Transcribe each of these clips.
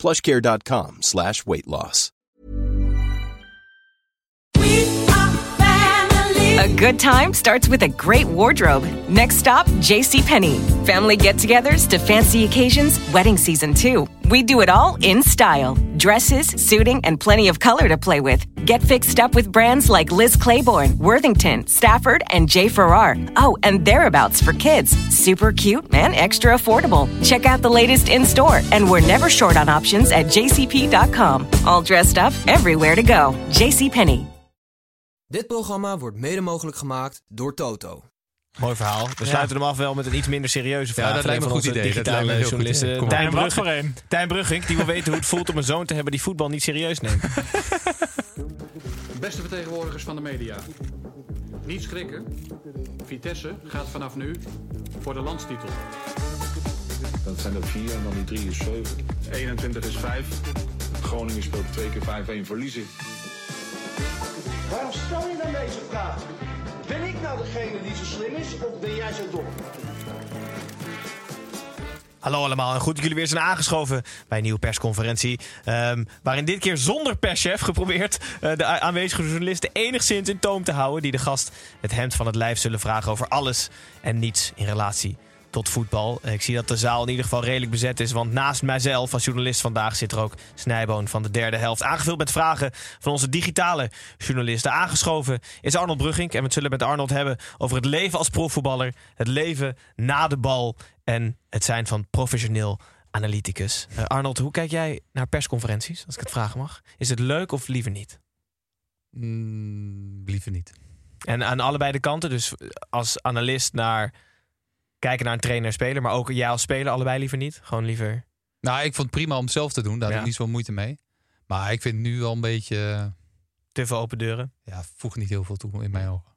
plushcare.com slash weight loss. A good time starts with a great wardrobe. Next stop, JCPenney. Family get togethers to fancy occasions, wedding season too. We do it all in style dresses, suiting, and plenty of color to play with. Get fixed up with brands like Liz Claiborne, Worthington, Stafford, and J. Farrar. Oh, and thereabouts for kids. Super cute and extra affordable. Check out the latest in store, and we're never short on options at jcp.com. All dressed up, everywhere to go. JCPenney. Dit programma wordt mede mogelijk gemaakt door Toto. Mooi verhaal. We sluiten hem af wel met een iets minder serieuze vraag. Ja, dat lijkt me een goed idee. Dat lijkt me Digitale. Kom Tijn Brugge- voor een? Tijn Brugging, die wil weten hoe het voelt om een zoon te hebben die voetbal niet serieus neemt. Beste vertegenwoordigers van de media. Niet schrikken. Vitesse gaat vanaf nu voor de landstitel. Dat zijn er vier en dan die drie is zeven. 21 is vijf. Groningen speelt twee keer 5-1 verliezen. Waarom stel je dan deze vraag? Ben ik nou degene die zo slim is of ben jij zo dom? Hallo allemaal en goed dat jullie weer zijn aangeschoven bij een nieuwe persconferentie. Ehm, waarin dit keer zonder perschef geprobeerd eh, de aanwezige journalisten enigszins in toom te houden. Die de gast het hemd van het lijf zullen vragen over alles en niets in relatie tot voetbal. Ik zie dat de zaal in ieder geval redelijk bezet is. Want naast mijzelf als journalist vandaag zit er ook Snijboon van de derde helft. Aangevuld met vragen van onze digitale journalisten. Aangeschoven is Arnold Brugging. En we het zullen met Arnold hebben over het leven als profvoetballer. Het leven na de bal. En het zijn van professioneel analyticus. Eh, Arnold, hoe kijk jij naar persconferenties, als ik het vragen mag? Is het leuk of liever niet? Mm, liever niet. En aan allebei de kanten, dus als analist naar kijken naar een trainer en speler, maar ook jij als speler allebei liever niet? Gewoon liever. Nou, ik vond het prima om het zelf te doen. Daar heb ik niet zoveel moeite mee. Maar ik vind nu wel een beetje... eh, Te veel open deuren. Ja, voegt niet heel veel toe in mijn ogen.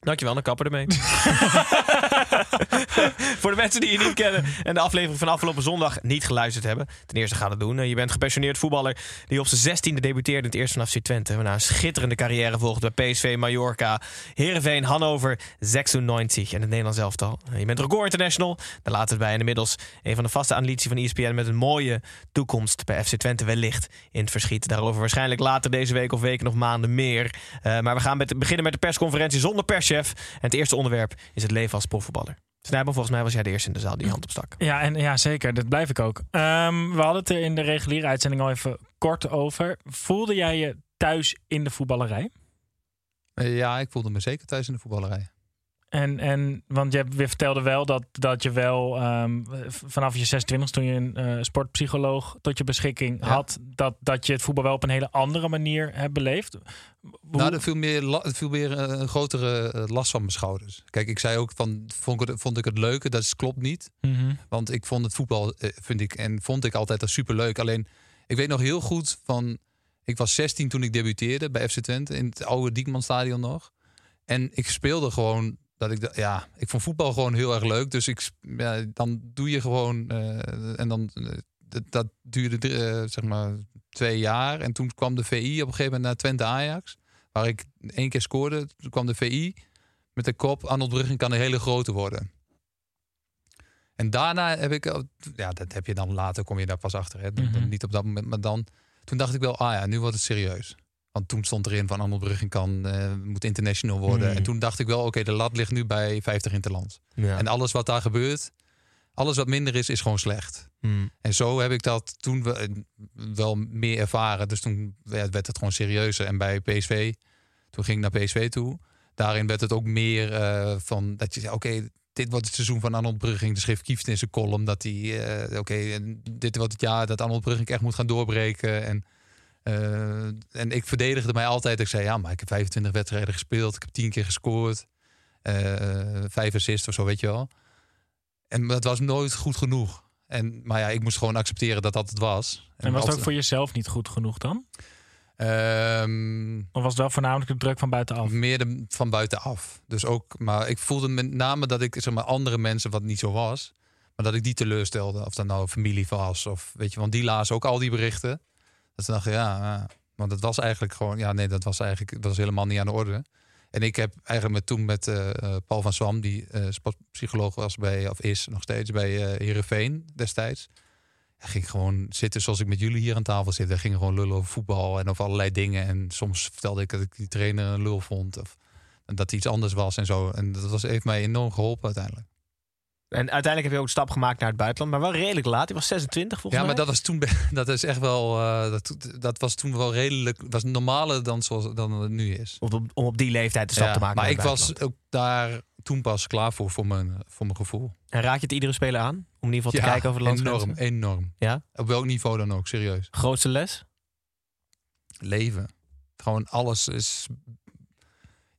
Dankjewel, dan kappen ermee. Voor de mensen die je niet kennen en de aflevering van afgelopen zondag niet geluisterd hebben. Ten eerste gaat het doen. Eh, Je bent gepassioneerd voetballer die op zijn zestiende debuteerde in het eerste vanaf C-Twente. Waarna een schitterende carrière volgde bij PSV, Mallorca, Heerenveen, Hannover, 96 en het Nederlands elftal. Eh, Je bent record international. Daar laten het bij. En inmiddels een van de vaste analytici van ESPN met een mooie toekomst bij FC Twente wellicht in het verschiet. Daarover waarschijnlijk later deze week of weken of maanden meer. Eh, maar we gaan beginnen met de persconferentie zonder perschef. En het eerste onderwerp is het leven als profvoetballer. Snijboom, volgens mij was jij de eerste in de zaal die hand opstak. Ja, en, ja, zeker. Dat blijf ik ook. Ehm, we hadden het er in de reguliere uitzending al even kort over. Voelde jij je thuis in de voetballerij? Eh, Ja, ik voelde me zeker thuis in de voetballerij. En, en want je, vertelde wel dat, dat je wel ehm, vanaf je 26 toen je een eh, sportpsycholoog tot je beschikking Ja. had, dat, dat je het voetbal wel op een hele andere manier hebt beleefd. Hoe- Nou, er viel meer, er viel meer eh, een grotere eh, last van mijn schouders. Kijk, ik zei ook van, vond ik het, vond ik het leuke? Dat is, klopt niet. Mhm. Want ik vond het voetbal, vind ik, en vond ik altijd super leuk. Alleen, ik weet nog heel goed van, ik was 16 toen ik debuteerde bij FC Twente in het oude Diekmanstadion nog. En ik speelde gewoon, dat ik, ja, ik vond voetbal gewoon heel erg leuk. Dus ik, ja, dan doe je gewoon, eh, en dan, eh, dat, duurde eh, zeg maar twee jaar. En toen kwam de VI op een gegeven moment naar Twente Ajax, waar ik één keer scoorde. Toen kwam de VI met de kop, Arnold Brugging kan een hele grote worden. En daarna heb ik, ja, dat heb je dan later, kom je daar pas achter. Hè? Mhm. Niet op dat moment, maar dan, toen dacht ik wel, ah ja, nu wordt het serieus. Want toen stond erin van Arnold kan, eh, moet international worden. Mhm. En toen dacht ik wel, oké, de lat ligt nu bij 50 interlands. Ja. En alles wat daar gebeurt, alles wat minder is, is gewoon slecht. Hmm. En zo heb ik dat toen wel, wel meer ervaren. Dus toen ja, werd het gewoon serieuzer. En bij PSV, toen ging ik naar PSV toe. Daarin werd het ook meer eh, van dat je zei, oké, dit wordt het seizoen van Arnold Brugging. De schreef Kieft in zijn column dat hij, eh, oké, en dit wordt het jaar dat Arnold Brugging echt moet gaan doorbreken. En, eh, en ik verdedigde mij altijd. Ik zei, ja, maar ik heb 25 wedstrijden gespeeld. Ik heb 10 keer gescoord. eh vijf assists of zo, weet je wel. En dat was nooit goed genoeg. En, maar ja, ik moest gewoon accepteren dat dat het was. En was het ook voor jezelf niet goed genoeg dan? Ehm, Of was het wel voornamelijk de druk van buitenaf? meer de, van buitenaf. Dus ook, maar ik voelde met name dat ik zeg maar, andere mensen, wat niet zo was, maar dat ik die teleurstelde. Of dat nou familie was, of weet je, want die lazen ook al die berichten. Dat ze dachten, ja, ja, want het was eigenlijk gewoon, ja, nee, dat was eigenlijk, dat was helemaal niet aan de orde. En ik heb eigenlijk met, toen met eh, eh, Paul van Swam, die eh, sportpsycholoog was bij, of is nog steeds bij eh Heerenveen destijds. Hij ging gewoon zitten zoals ik met jullie hier aan tafel zit. Hij ging gewoon lullen over voetbal en over allerlei dingen. En soms vertelde ik dat ik die trainer een lul vond. Of dat hij iets anders was en zo. En dat was, heeft mij enorm geholpen uiteindelijk. En uiteindelijk heb je ook een stap gemaakt naar het buitenland. Maar wel redelijk laat. Je was 26 volgens Ja, mij. maar dat was toen, dat is echt wel, eh, dat, dat was toen wel redelijk, was normaler dan zoals dan het nu is. Om op, om op die leeftijd de stap Ja, te maken maar ik was ook daar toen pas klaar voor, voor mijn, voor mijn gevoel. En raak je het iedere speler aan? Om in ieder geval te kijken over de landsgrenzen? enorm, enorm. Ja? Op welk niveau dan ook, serieus. Grootste les? leven. Gewoon alles is.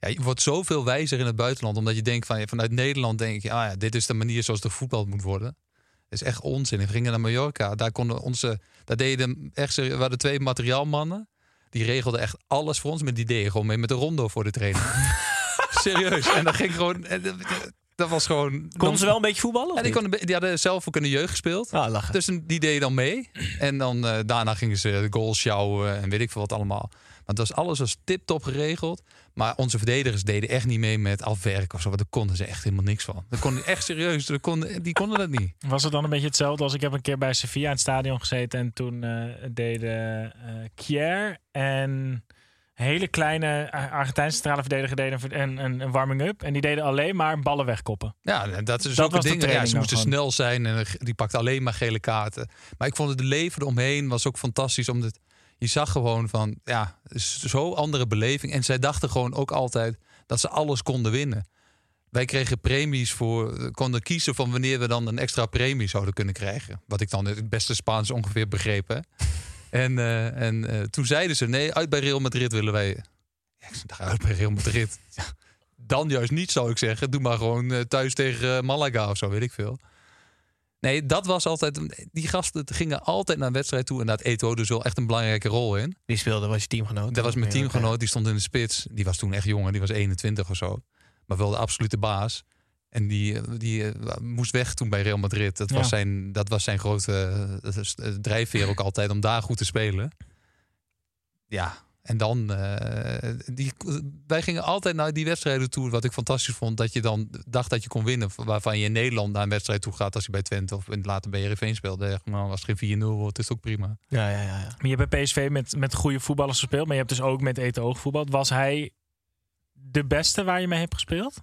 Ja, je wordt zoveel wijzer in het buitenland. Omdat je denkt van vanuit Nederland denk je, ah ja, dit is de manier zoals de voetbal moet worden. Dat is echt onzin. We gingen naar Mallorca. Daar konden onze. Daar deden echt. We hadden twee materiaalmannen. Die regelden echt alles voor ons. Met die deden gewoon mee met de rondo voor de training. Serieus. En dat ging gewoon. dat- was gewoon. Konden ze wel een beetje voetballen? Ja, die, konden, die hadden zelf ook in de jeugd gespeeld. Ah. Dus die deden dan mee. En dan eh, daarna gingen ze de goals sjouwen en weet ik veel wat allemaal. Maar dat was alles was tip-top geregeld. Maar onze verdedigers deden echt niet mee met afwerken of zo. Want daar konden ze echt helemaal niks van. Dat konden echt serieus. Dat konden, die konden dat niet. Was het dan een beetje hetzelfde als ik heb een keer bij Sevilla in het stadion gezeten en toen eh, deden eh Kier en een hele kleine Ar- Argentijnse centrale verdediger deden een, een, een, een warming-up en die deden alleen maar ballen wegkoppen. Ja, dat is zulke was de dingen. Ja, ze moesten snel zijn en die pakte alleen maar gele kaarten. Maar ik vond het leven eromheen was ook fantastisch. Omdat je zag gewoon van, ja, zo andere beleving. En zij dachten gewoon ook altijd dat ze alles konden winnen. Wij kregen premies voor, konden kiezen van wanneer we dan een extra premie zouden kunnen krijgen. Wat ik dan het beste Spaans ongeveer begreep. Hè? En, eh, en eh, toen zeiden ze, nee, uit bij Real Madrid willen wij. Ja, ik dacht, uit bij Real Madrid. Ja, dan juist niet, zou ik zeggen. Doe maar gewoon eh, thuis tegen eh, Malaga of zo, weet ik veel. Nee, dat was altijd... Die gasten gingen altijd naar een wedstrijd toe. En had Eto'o dus wel echt een belangrijke rol in. Die speelde, was je teamgenoot. Dat was mijn teamgenoot, die stond in de spits. Die was toen echt jonger, die was 21 of zo. Maar wel de absolute baas. En die, die eh, moest weg toen bij Real Madrid. Dat, Ja. was, zijn, dat was zijn grote dat eh, drijfveer ook altijd om daar goed te spelen. Ja, en dan... eh, die, wij gingen altijd naar die wedstrijden toe. Wat ik fantastisch vond, dat je dan dacht dat je kon winnen. Waarvan je in Nederland naar een wedstrijd toe gaat als je bij Twente of later bij Heerenveen speelde. Ja, Maar als het geen 4-0 wordt, is het ook prima. Ja, ja, ja. ja. Maar je hebt bij PSV met, met goede voetballers gespeeld, maar je hebt dus ook met Eten gevoetbald. Was hij de beste waar je mee hebt gespeeld?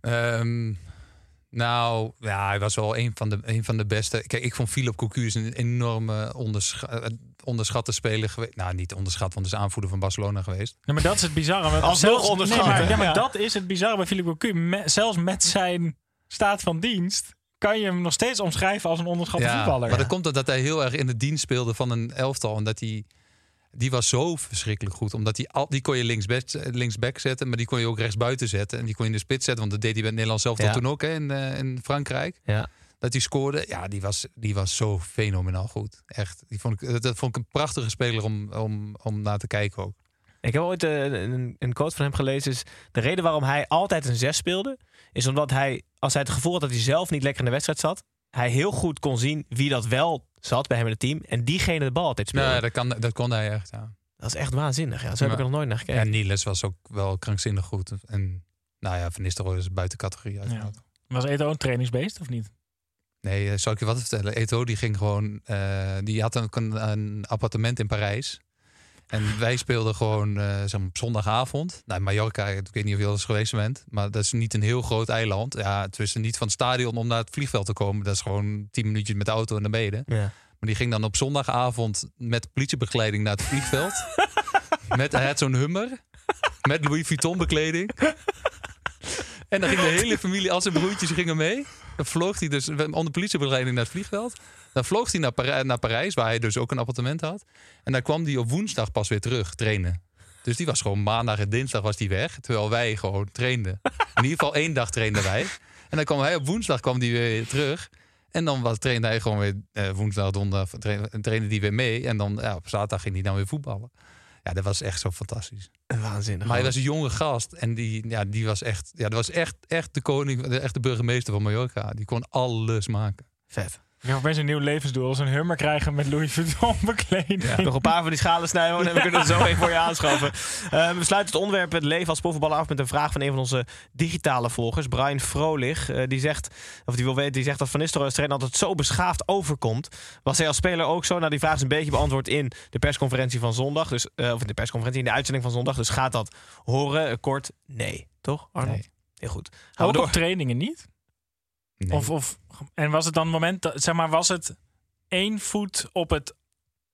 Ehm, nou, ja, hij was wel een van de, een van de beste. Kijk, ik vond Philip Cocu een enorme onderscha eh, onderschatte speler geweest. Nou, niet onderschat, want hij is aanvoerder van Barcelona geweest. Ja, maar dat is het bizarre. want Alsnog zelfs- onderschat, Nee, maar, ja, maar Ja. dat is het bizarre bij Philippe Cocu. Me- zelfs met zijn staat van dienst kan je hem nog steeds omschrijven als een onderschatte voetballer. maar dat komt omdat hij heel erg in de dienst speelde van een elftal. En dat hij, die was zo verschrikkelijk goed. Omdat hij al, die kon je linksback, linksback zetten, maar die kon je ook rechtsbuiten zetten. En die kon je in de spits zetten, want dat deed hij bij het Nederlands zelf Ja. toen ook hè, in, eh, in Frankrijk. Ja. Dat hij scoorde, ja, die was, die was zo fenomenaal goed. Echt. Die vond ik, dat vond ik een prachtige speler om, om, om naar te kijken ook. Ik heb ooit eh, een, een quote van hem gelezen. Is de reden waarom hij altijd een 6 speelde, is omdat hij, als hij het gevoel had dat hij zelf niet lekker in de wedstrijd zat, hij heel goed kon zien wie dat wel zat bij hem in het team. En diegene de bal altijd speelde. Nee, dat, kan, dat kon hij echt. Ja. Dat is echt waanzinnig. Ja. Zo heb Ja. ik er nog nooit naar gekeken. Ja, Niels was ook wel krankzinnig goed. En nou ja, Van Nistelrooy is buiten categorie. uiteraard. Was Eten een trainingsbeest of niet? Nee, eh, zal ik je wat vertellen? Eto die ging gewoon, eh, die had een, een appartement in Parijs. En wij speelden gewoon eh, zeg maar op zondagavond. Nou, Mallorca, ik weet niet of je al eens geweest bent. Maar dat is niet een heel groot eiland. Ja, het is niet van het stadion om naar het vliegveld te komen. Dat is gewoon tien minuutjes met de auto en naar beneden. Ja. Maar die ging dan op zondagavond met politiebegeleiding naar het vliegveld. met hij had zo'n Hummer. Met Louis Vuitton bekleding. En dan ging de hele familie, al zijn broertjes gingen mee. Dan vloog hij dus onder politiebegeleiding naar het vliegveld. Dan vloog hij naar, Parij- naar Parijs, waar hij dus ook een appartement had. En dan kwam hij op woensdag pas weer terug trainen. Dus die was gewoon maandag en dinsdag was die weg. Terwijl wij gewoon trainden. In ieder geval één dag trainden wij. En dan kwam hij op woensdag kwam die weer terug. En dan was, trainde hij gewoon weer eh, woensdag, donderdag, trainde, trainde die weer mee. En dan ja, op zaterdag ging hij dan weer voetballen. Ja, dat was echt zo fantastisch. Waanzinnig. Maar hij was een jonge gast en die, ja, die was echt, ja, dat was echt, echt de koning, echt de burgemeester van Mallorca. Die kon alles maken. Vet. Ik heb opeens een nieuw levensdoel. Als een hummer krijgen met Louis Vuitton bekleding. Nog een paar van die schalen snijden en we kunnen het zo even voor je aanschaffen. Eh, we sluiten het onderwerp het leven als profvoetballer af met een vraag van een van onze digitale volgers, Brian Vrolich. Eh, die zegt, of die wil weten, die zegt dat Van Nistelrooy als trainer altijd zo beschaafd overkomt. Was hij als speler ook zo? Nou, die vraag is een beetje beantwoord in de persconferentie van zondag. Dus, eh, of in de persconferentie, in de uitzending van zondag. Dus gaat dat horen? Kort, nee. Toch, Arnold? Nee. Heel goed. Gaan we door. op trainingen niet? Nee. Of, of, en was het dan een moment, dat- zeg maar, was het één voet op het,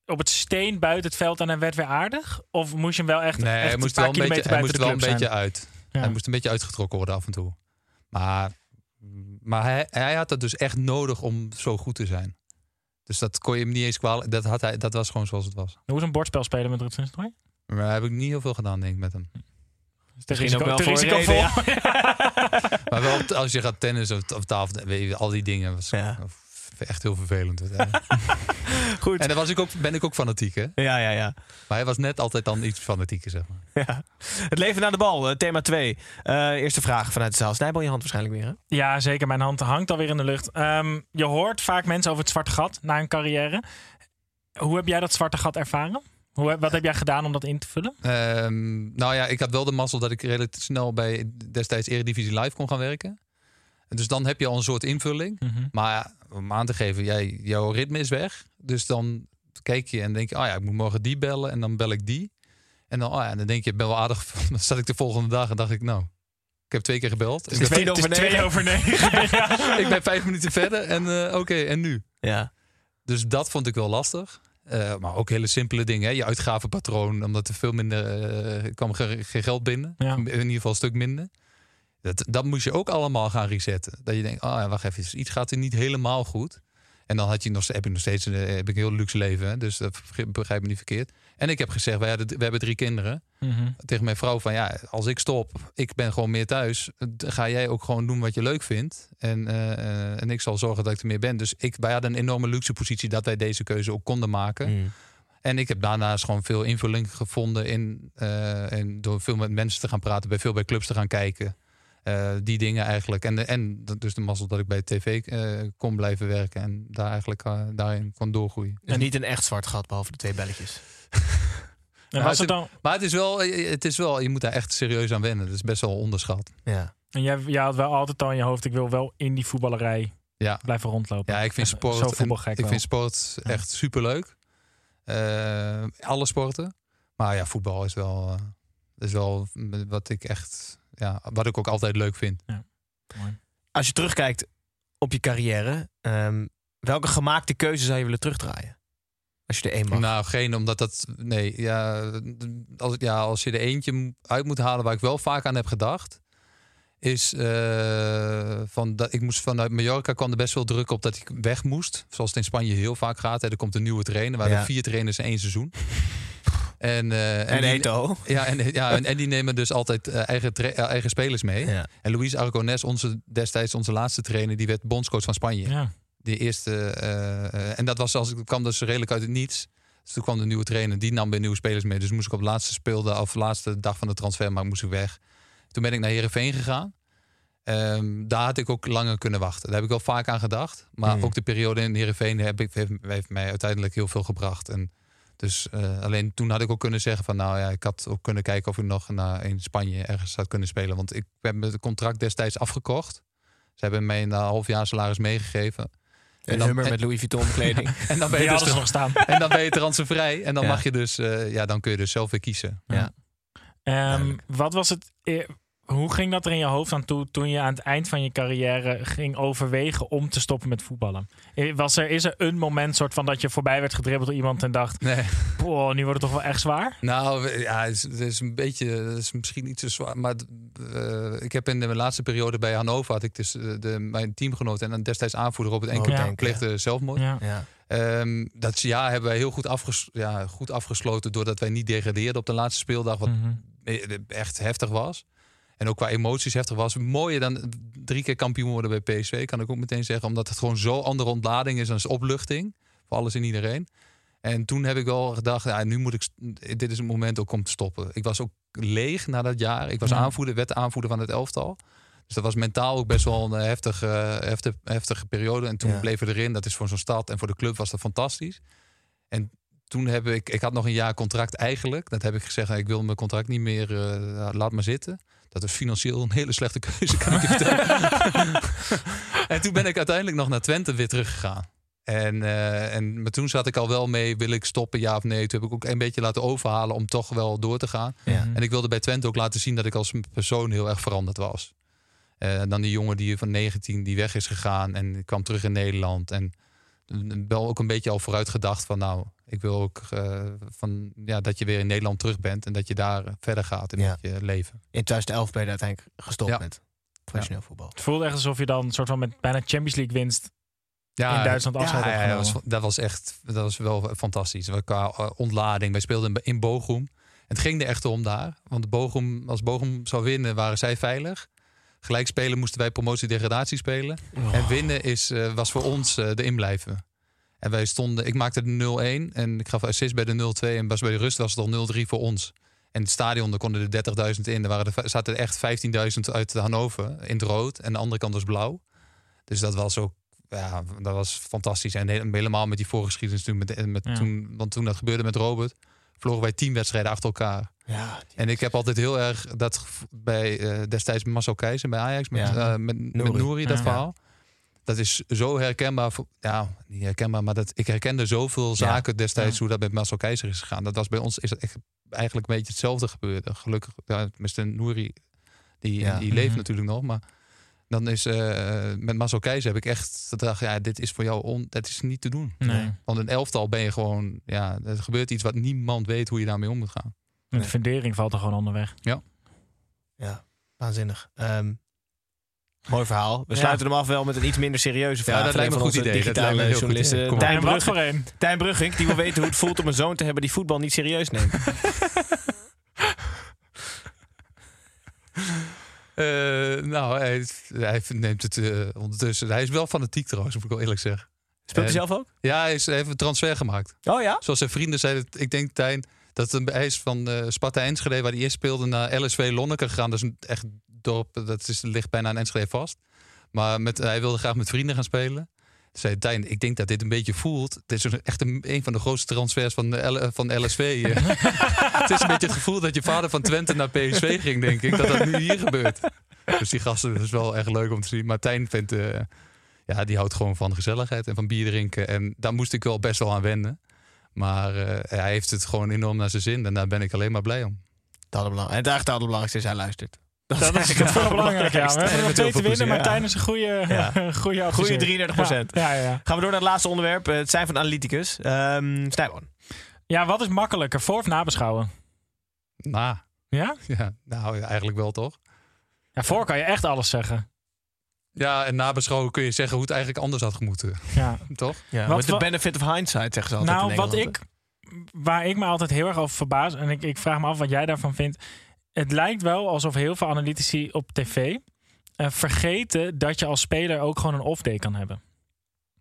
op het steen buiten het veld en hij werd weer aardig? Of moest je hem wel echt, Nee, echt hij moest een wel een beetje, hij moest de wel een beetje uit. Ja. Hij moest een beetje uitgetrokken worden af en toe. Maar, maar hij, hij had het dus echt nodig om zo goed te zijn. Dus dat kon je hem niet eens kwalijk. Dat, had hij, dat was gewoon zoals het was. Hoe is een bordspel spelen met Ruud? Maar daar heb ik niet heel veel gedaan, denk ik, met hem. Is Misschien ook wel voor een risicovol. reden, Maar wel op- als je gaat tennis of, of tafel, weet je, al die dingen. Was Ja. echt heel vervelend. uiteindelijk. Goed. En daar was ik ook, ben ik ook fanatiek, hè? Ja, ja, ja. Maar hij was net altijd dan iets fanatieker, zeg maar. ja. Het leven naar de bal, eh, thema 2. eerste vraag vanuit de zaal. Snijbel je hand waarschijnlijk weer, hè? Ja, zeker. Mijn hand hangt alweer in de lucht. Ehm, je hoort vaak mensen over het zwarte gat na een carrière. Hoe heb jij dat zwarte gat ervaren? Hoe, wat heb jij gedaan om dat in te vullen? Ehm, nou ja, ik had wel de mazzel dat ik relatief snel bij destijds Eredivisie Live kon gaan werken. Dus dan heb je al een soort invulling. Maar ja, om aan te geven, jij, jouw ritme is weg. Dus dan kijk je en denk je, oh ja, ik moet morgen die bellen. En dan bel ik die. En dan, oh ja, dan denk je, ik ben wel aardig. Dan zat ik de volgende dag en dacht ik, nou, ik heb twee keer gebeld. is ik, ben, over twee over negen. ik ben vijf minuten verder en eh, oké, en nu? Ja. Dus dat vond ik wel lastig. Eh, maar ook hele simpele dingen. Hè? Je uitgavenpatroon, omdat er veel minder eh, kwam ge- geen geld binnen. Ja. In ieder geval een stuk minder. Dat, dat moest je ook allemaal gaan resetten. Dat je denkt, oh ja, wacht even, iets gaat er niet helemaal goed. En dan had je nog, heb je nog steeds een, heb ik een heel luxe leven. Hè? Dus dat begrijp- me niet verkeerd. En ik heb gezegd, wij hadden, we hebben drie kinderen. Mhm. Tegen mijn vrouw van, ja, als ik stop, ik ben gewoon meer thuis. Ga jij ook gewoon doen wat je leuk vindt. En, eh, eh, en ik zal zorgen dat ik er meer ben. Dus ik, wij hadden een enorme luxe positie dat wij deze keuze ook konden maken. Mm. En ik heb daarnaast gewoon veel invulling gevonden in, eh, en door veel met mensen te gaan praten, bij veel bij clubs te gaan kijken. Eh, die dingen eigenlijk. En, de, en dat- dus de mazzel dat ik bij tv eh, kon blijven werken en daar eigenlijk eh, daarin kon doorgroeien. Dus niet een echt zwart gat, behalve de twee belletjes. En Ja, was het- het dan, Maar het is, wel, het is wel, je moet daar echt serieus aan wennen. Het is best wel onderschat. Ja. en jij, jij had wel altijd al in je hoofd, ik wil wel in die voetballerij Ja. blijven rondlopen. Ja, ik vind sport, Zo en- voetbalgek ik wel. vind sport Ja. echt superleuk. Eh alle sporten. Maar ja, voetbal is wel, is wel wat ik echt, ja, wat ik ook altijd leuk vind. Mooi. Als je terugkijkt op je carrière, ehm, welke gemaakte keuze zou je willen terugdraaien? Als je er één mag. Nou, geen, omdat dat. Nee, ja als, ja, als je er eentje uit moet halen waar ik wel vaak aan heb gedacht. Is eh, van dat ik moest vanuit Mallorca kwam er best veel druk op dat ik weg moest. Zoals het in Spanje heel vaak gaat. Hè. Er komt een nieuwe trainer. Waar Ja. er vier trainers in één seizoen. En, eh, en die- Eto. Ja, en, ja en, en die nemen dus altijd eh, eigen, eh, eigen spelers mee. Ja. En Luis Aragonés, onze, destijds onze laatste trainer, die werd bondscoach van Spanje. Ja. Die eerste, eh, eh, en dat was als ik kwam dus redelijk uit het niets. Dus toen kwam de nieuwe trainer, die nam weer nieuwe spelers mee. Dus moest ik op de laatste speelde, of laatste dag van de transfermarkt moest ik weg. Toen ben ik naar Herenveen gegaan. Ehm, daar had ik ook langer kunnen wachten. Daar heb ik wel vaak aan gedacht. Maar Hmm. ook de periode in Herenveen heb ik, heeft, heeft mij uiteindelijk heel veel gebracht. En dus eh, alleen toen had ik ook kunnen zeggen van nou ja, ik had ook kunnen kijken of ik nog naar in Spanje ergens zou kunnen spelen. Want ik heb mijn contract destijds afgekocht. Ze hebben mij een half jaar salaris meegegeven. Een dan- hummer en- met Louis Vuitton kleding. en dan ben je dus ze nog staan. en dan ben je transfervrij. En dan Ja. mag je dus, eh, ja, dan kun je dus zelf weer kiezen. Ehm, wat was het? Hoe ging dat er in je hoofd aan toe toen je aan het eind van je carrière ging overwegen om te stoppen met voetballen? Eh, Was er, is er een moment soort van dat je voorbij werd gedribbeld door iemand en dacht, Nee. "Poh, nu wordt het toch wel echt zwaar? Nou, ja, het is, het is een beetje, het is misschien niet zo zwaar. Maar eh, ik heb in de laatste periode bij Hannover had ik dus eh, de, mijn teamgenoot en destijds aanvoerder op het enkele Oh, ja. pleegde zelfmoord. Ja. Ja. Ehm, dat jaar hebben wij heel goed, afges ja, goed afgesloten doordat wij niet degradeerden op de laatste speeldag, wat Mhm. echt heftig was. En ook qua emoties heftig was. Mooier dan drie keer kampioen worden bij PSV, kan ik ook meteen zeggen. Omdat het gewoon zo andere ontlading is als opluchting. Voor alles en iedereen. En toen heb ik wel gedacht, ja, nu moet ik, dit is het moment ook om te stoppen. Ik was ook leeg na dat jaar. Ik was Ja. aanvoerder, werd aanvoerder van het elftal. Dus dat was mentaal ook best wel een eh, heftige, heftige, heftige periode. En toen Ja. bleven we erin. Dat is voor zo'n stad en voor de club was dat fantastisch. En toen heb ik, ik had nog een jaar contract eigenlijk. Dat heb ik gezegd, ik wil mijn contract niet meer, eh, laat maar zitten. Dat is financieel een hele slechte keuze, kan ik je vertellen. en toen ben ik uiteindelijk nog naar Twente weer teruggegaan. En, eh, en maar toen zat ik al wel mee, wil ik stoppen, ja of nee. Toen heb ik ook een beetje laten overhalen om toch wel door te gaan. Ja. En ik wilde bij Twente ook laten zien dat ik als persoon heel erg veranderd was. Eh, dan die jongen die van 19 die weg is gegaan en kwam terug in Nederland. En wel ook een beetje al vooruit gedacht van nou, ik wil ook eh, van, ja, dat je weer in Nederland terug bent en dat je daar verder gaat in Ja. je leven. In 2011 ben je uiteindelijk gestopt Ja. met professioneel voetbal. Het voelde echt alsof je dan soort van met bijna Champions League winst Ja, in Duitsland afscheid ja, hebt ja, dat, was, dat was echt dat was wel fantastisch. We- Qua eh, ontlading. Wij speelden in- in Bochum. Het ging er echt om daar. Want Bochum, als Bochum zou winnen, waren zij veilig. Gelijk spelen moesten wij promotie-degradatie spelen. En winnen is, eh, was voor ons eh, de inblijven. En wij stonden, ik maakte de 0-1 en ik gaf assist bij de 0-2. En pas bij de rust was het al 0-3 voor ons. En het stadion, daar konden er 30.000 in. Er waren er, zaten er echt 15.000 uit Hannover in het rood. En de andere kant was blauw. Dus dat was ook ja, dat was fantastisch. En he- helemaal met die voorgeschiedenis toen. Met, met Ja. toen want toen dat gebeurde met Robert, vlogen wij tien wedstrijden achter elkaar. Ja, En ik heb altijd heel erg dat bij eh, destijds Marcel Keizer bij Ajax met, Ja. eh, met, met Nouri. Dat Ja. verhaal. Dat is zo herkenbaar. Voor, ja, niet herkenbaar, maar dat, ik herkende zoveel zaken destijds Ja. hoe dat met Marcel Keizer is gegaan. Dat was bij ons is dat echt eigenlijk een beetje hetzelfde gebeurd. Gelukkig, ja, Mr. Nouri, die, Ja. die leeft Mhm. natuurlijk nog, maar dan is eh, met Marcel Keizer heb ik echt gedacht, ja, dit is voor jou on, dat is niet te doen. Nee. Want een elftal ben je gewoon, ja, er gebeurt iets wat niemand weet hoe je daarmee om moet gaan. De Nee. fundering valt er gewoon onderweg. ja, waanzinnig. Ehm, mooi verhaal. We Ja. sluiten hem af wel met een iets minder serieuze vraag. dat lijkt me een goed idee. Dat Digitale lijkt me een heel goed journalisten. Tijn, Brugge, voor een? Tijn Brugging, die wil weten hoe het voelt om een zoon te hebben die voetbal niet serieus neemt. Eh, nou, hij, hij neemt het eh, ondertussen. Hij is wel fanatiek trouwens, moet ik wel eerlijk zeggen. Speelt hij zelf ook? Ja, hij, is, hij heeft een transfer gemaakt. Oh ja? Zoals zijn vrienden zeiden, ik denk Tijn, dat een, hij is van eh Sparta Enschede, waar hij eerst speelde, naar LSV Lonneke gegaan. Dat is een echt dorp, dat is, ligt bijna aan Enschede vast. Maar met, hij wilde graag met vrienden gaan spelen. Zei Tijn, ik denk dat dit een beetje voelt. Het is echt een, een van de grootste transfers van, de L- van LSV. eh. het is een beetje het gevoel dat je vader van Twente naar PSV ging, denk ik. Dat dat nu hier gebeurt. Dus die gasten, dat is wel echt leuk om te zien. Maar Tijn vindt, eh, ja, die houdt gewoon van gezelligheid en van bier drinken. En daar moest ik wel best wel aan wennen. Maar eh, hij heeft het gewoon enorm naar zijn zin. En daar ben ik alleen maar blij om. En het eigenlijk het allerbelangrijkste is hij luistert. Dat, Dat is het voorbelangrijke. Ja. We hebben nog twee te winnen, maar tijdens een goede, Ja. goede. Goede 33 Ja, ja, ja. Gaan we door naar het laatste onderwerp. eh, Het zijn van analyticus. Ehm Snijboon. ja, wat is makkelijker? Voor of nabeschouwen? Nou, Ja? ja, nou eigenlijk wel toch? Ja, voor kan je echt alles zeggen. Ja, en nabeschouwen kun je zeggen hoe het eigenlijk anders had gemoeten. Ja. Toch? Ja, Wat the wa- benefit of hindsight, zeggen ze altijd Nou, in wat ik, waar ik me altijd heel erg over verbaas, en ik, ik vraag me af wat jij daarvan vindt. Het lijkt wel alsof heel veel analytici op tv eh, vergeten dat je als speler ook gewoon een off-day kan hebben.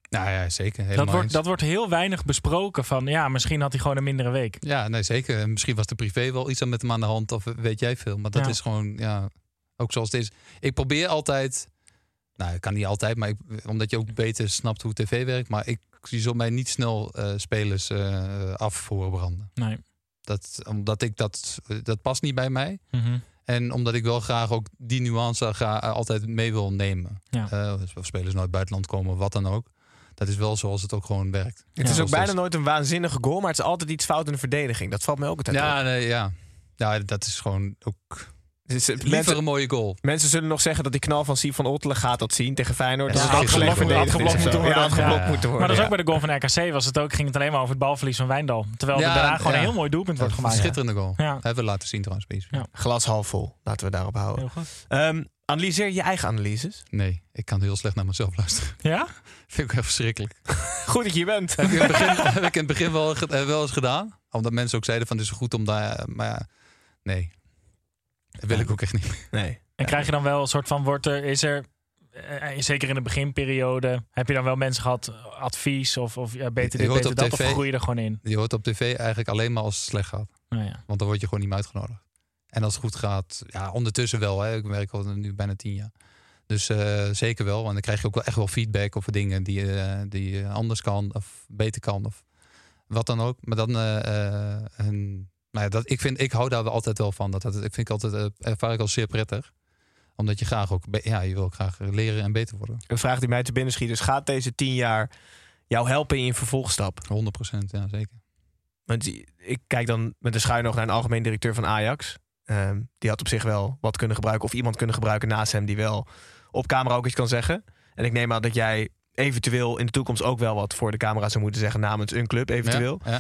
Nou ja, zeker. Helemaal Dat wordt, dat wordt heel weinig besproken van, ja, misschien had hij gewoon een mindere week. Ja, nee, zeker. En Misschien was de privé wel iets aan met hem aan de hand. Of weet jij veel. Maar dat Ja. is gewoon, ja, ook zoals het is. Ik probeer altijd... Nou, ik kan niet altijd, maar ik, omdat je ook beter snapt hoe tv werkt. Maar ik zie zo mij niet snel eh, spelers eh, af voor branden. Nee. Dat, omdat ik dat, dat past niet bij mij. Mhm. En omdat ik wel graag ook die nuance ga, altijd mee wil nemen. Ja. Eh, of spelers het buitenland komen, wat dan ook. Dat is wel zoals het ook gewoon werkt. Het is ook bijna nooit een waanzinnige goal, maar het is altijd iets fout in de verdediging. Dat valt mij ook altijd op. Ja, nee, ja. ja, dat is gewoon ook Dus, liever mensen, een mooie goal. mensen zullen nog zeggen dat die knal van Siep van Ottelen gaat dat zien tegen Feyenoord. Ja, dat is of moeten worden. Ja, moeten worden. Maar dat is ja. ook bij de goal van RKC was het ook, ging het alleen maar over het balverlies van Wijndal. Terwijl er Ja, daarna gewoon een heel mooi doelpunt wordt Een gemaakt. Schitterende goal. Ja. Hebben we laten zien trouwens. Glas half vol. Laten we daarop houden. Heel goed. Ehm, analyseer je eigen analyses. Nee, ik kan heel slecht naar mezelf luisteren. Ja? Vind ik echt verschrikkelijk. Goed dat je hier bent. heb, ik in het begin, heb ik in het begin wel, wel eens gedaan. Omdat mensen ook zeiden van het is goed om daar... Maar ja, nee. Dat wil ik ook echt niet. Nee. En krijg je dan wel een soort van, wordt er, is er, eh, zeker in de beginperiode, heb je dan wel mensen gehad, advies of, of ja, beter Je dit, beter op dat, tv of groei je er gewoon in? Je hoort op tv eigenlijk alleen maar als het slecht gaat. Nou ja. Want dan word je gewoon niet meer uitgenodigd. En als het goed gaat, ja, ondertussen wel. Hè. Ik werk al nu bijna tien jaar. Dus eh, zeker wel. En dan krijg je ook wel echt wel feedback over dingen die, eh, die je anders kan of beter kan. Of wat dan ook. Maar dan, eh, eh, een, nou ja, dat, ik, vind, ik hou daar wel altijd wel van. Dat, dat, ik vind ik altijd, eh, ervaar ik als zeer prettig. Omdat je graag ook, ja, je wil graag leren en beter worden. Een vraag die mij te binnen schiet is: gaat deze tien jaar jou helpen in je vervolgstap? 100 procent, ja zeker. Want ik kijk dan met een schuin oog naar een algemeen directeur van Ajax. Ehm, die had op zich wel wat kunnen gebruiken. Of iemand kunnen gebruiken naast hem die wel op camera ook iets kan zeggen. En ik neem aan dat jij eventueel in de toekomst ook wel wat voor de camera zou moeten zeggen namens een club, eventueel. Ja, ja.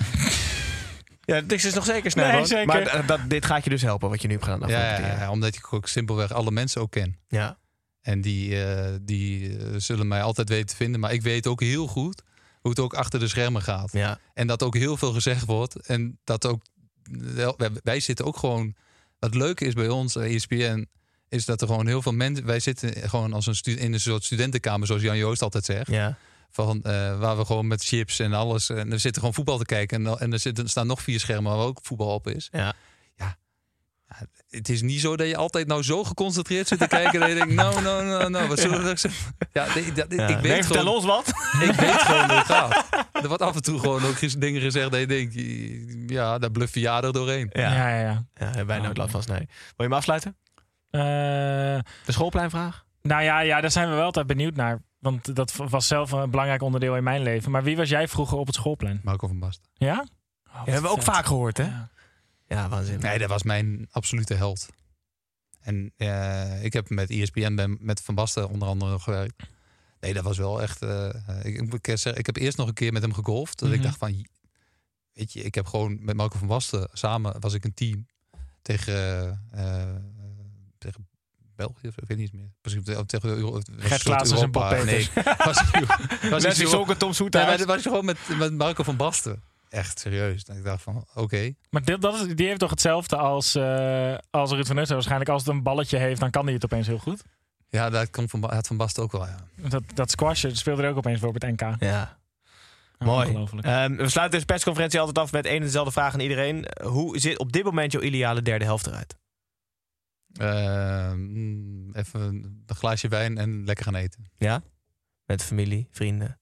Ja, dit is nog zeker snel. Nee, zeker. Maar d- dat, dit gaat je dus helpen, wat je nu hebt gedaan. Ja, omdat ik ook simpelweg alle mensen ook ken. ja. En die, eh, die eh, zullen mij altijd weten te vinden. Maar ik weet ook heel goed hoe het ook achter de schermen gaat. ja. En dat ook heel veel gezegd wordt. En dat ook. Wij, zitten ook gewoon. Wat leuke is bij ons, eh, ESPN. Is dat er gewoon heel veel mensen. Wij zitten gewoon als een in een soort studentenkamer, zoals Jan Joost altijd zegt. ja. Van, eh, waar we gewoon met chips en alles. En er zitten gewoon voetbal te kijken. En, en er, zitten, er staan nog vier schermen waar ook voetbal op is. Ja. ja. Ja, Het is niet zo dat je altijd nou zo geconcentreerd zit te kijken. dat je denkt, nou, nou, nou, nou, wat zullen we zeggen? Ja, nee, dat, Ja. ik weet gewoon, ons wat. ik weet gewoon hoe het gaat. Er wordt af en toe gewoon ook dingen gezegd dat je denkt, ja, daar bluff je ja er doorheen. Ja, Ja, ja. ja, wij nooit last van. Nee. Wil je me afsluiten? Eh, De schoolpleinvraag? nou ja, ja, daar zijn we wel altijd benieuwd naar. Want dat was zelf een belangrijk onderdeel in mijn leven. Maar wie was jij vroeger op het schoolplein? Marco van Basten. Ja? Oh, Ja, hebben we ook vaak gehoord, hè? Ja. Ja, waanzinnig. Nee, dat was mijn absolute held. En eh, ik heb met ESPN ben met Van Basten onder andere nog gewerkt. Nee, dat was wel echt. eh, ik, ik, moet zeggen, ik heb eerst nog een keer met hem gegolfd. Dat Mhm. ik dacht van, weet je, ik heb gewoon met Marco van Basten samen was ik een team tegen, tegen België, of ik weet niet meer. Precies, tegen, tegen Euro- een Klaassen en Bob. Nee, was, was Leslie iets- Sonk en Tom Nee, maar dat was gewoon met, met Marco van Basten. Echt serieus. En ik dacht van, oké. Maar dit, dat is, die heeft toch hetzelfde als, eh als Ruud van Nussen. Waarschijnlijk als het een balletje heeft, dan kan hij het opeens heel goed. Ja, dat komt van, had van Basten ook wel, ja. Dat, dat squashen speelde er ook opeens voor op het NK. Ja. Mooi. Ehm, we sluiten deze persconferentie altijd af met één en dezelfde vraag aan iedereen. Hoe zit op dit moment jouw ideale derde helft eruit? Eh, mm, even een glaasje wijn en lekker gaan eten. Ja? Met familie, vrienden?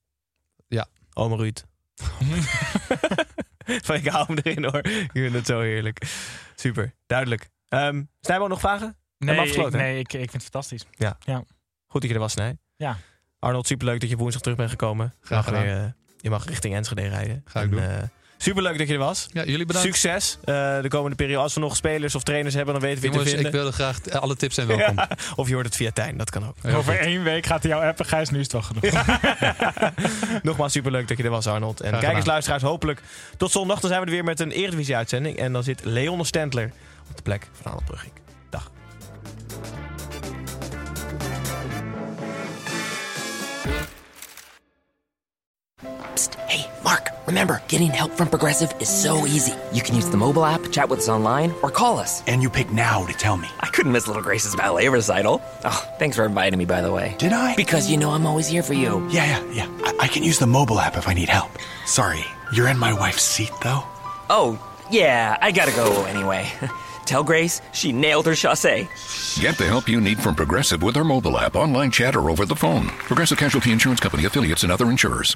Ja. Oma Ruud? Van, ik hou hem erin hoor. Ik vind het zo heerlijk. Super, duidelijk. Ehm Snijboom, nog vragen? nee, ik, afgesloten, nee ik, ik vind het fantastisch. Goed dat je er was, Snij. Ja. Arnold, superleuk dat je woensdag terug bent gekomen. Je Graag mag, gedaan. weer, eh, je mag richting Enschede rijden. Ga ik doen. eh, superleuk dat je er was. Ja, jullie bedankt. Succes eh, de komende periode. Als we nog spelers of trainers hebben, dan weten we je te Jongens, ik vinden. wilde graag... Alle tips zijn welkom. Ja, Of je hoort het via Tijn, dat kan ook. Heel Over goed. één week gaat hij jou appen. Gijs, nu is het wel genoeg. Nogmaals superleuk dat je er was, Arnold. En Graag kijkers, luisteraars, hopelijk tot zondag. Dan zijn we er weer met een Eredivisie-uitzending. En dan zit Leon Stentler op de plek van Arnold Brugging. Dag. Psst. Hey, Mark, remember, getting help from Progressive is so easy. You can use the mobile app, chat with us online, or call us. And you pick now to tell me. I couldn't miss Little Grace's ballet recital. Oh, thanks for inviting me, by the way. Did I? Because you know I'm always here for you. Yeah, yeah, yeah. I, I can use the mobile app if I need help. Sorry, you're in my wife's seat, though? Oh, yeah, I gotta go anyway. Tell Grace she nailed her chassé. Get the help you need from Progressive with our mobile app, online chat, or over the phone. Progressive Casualty Insurance Company affiliates and other insurers.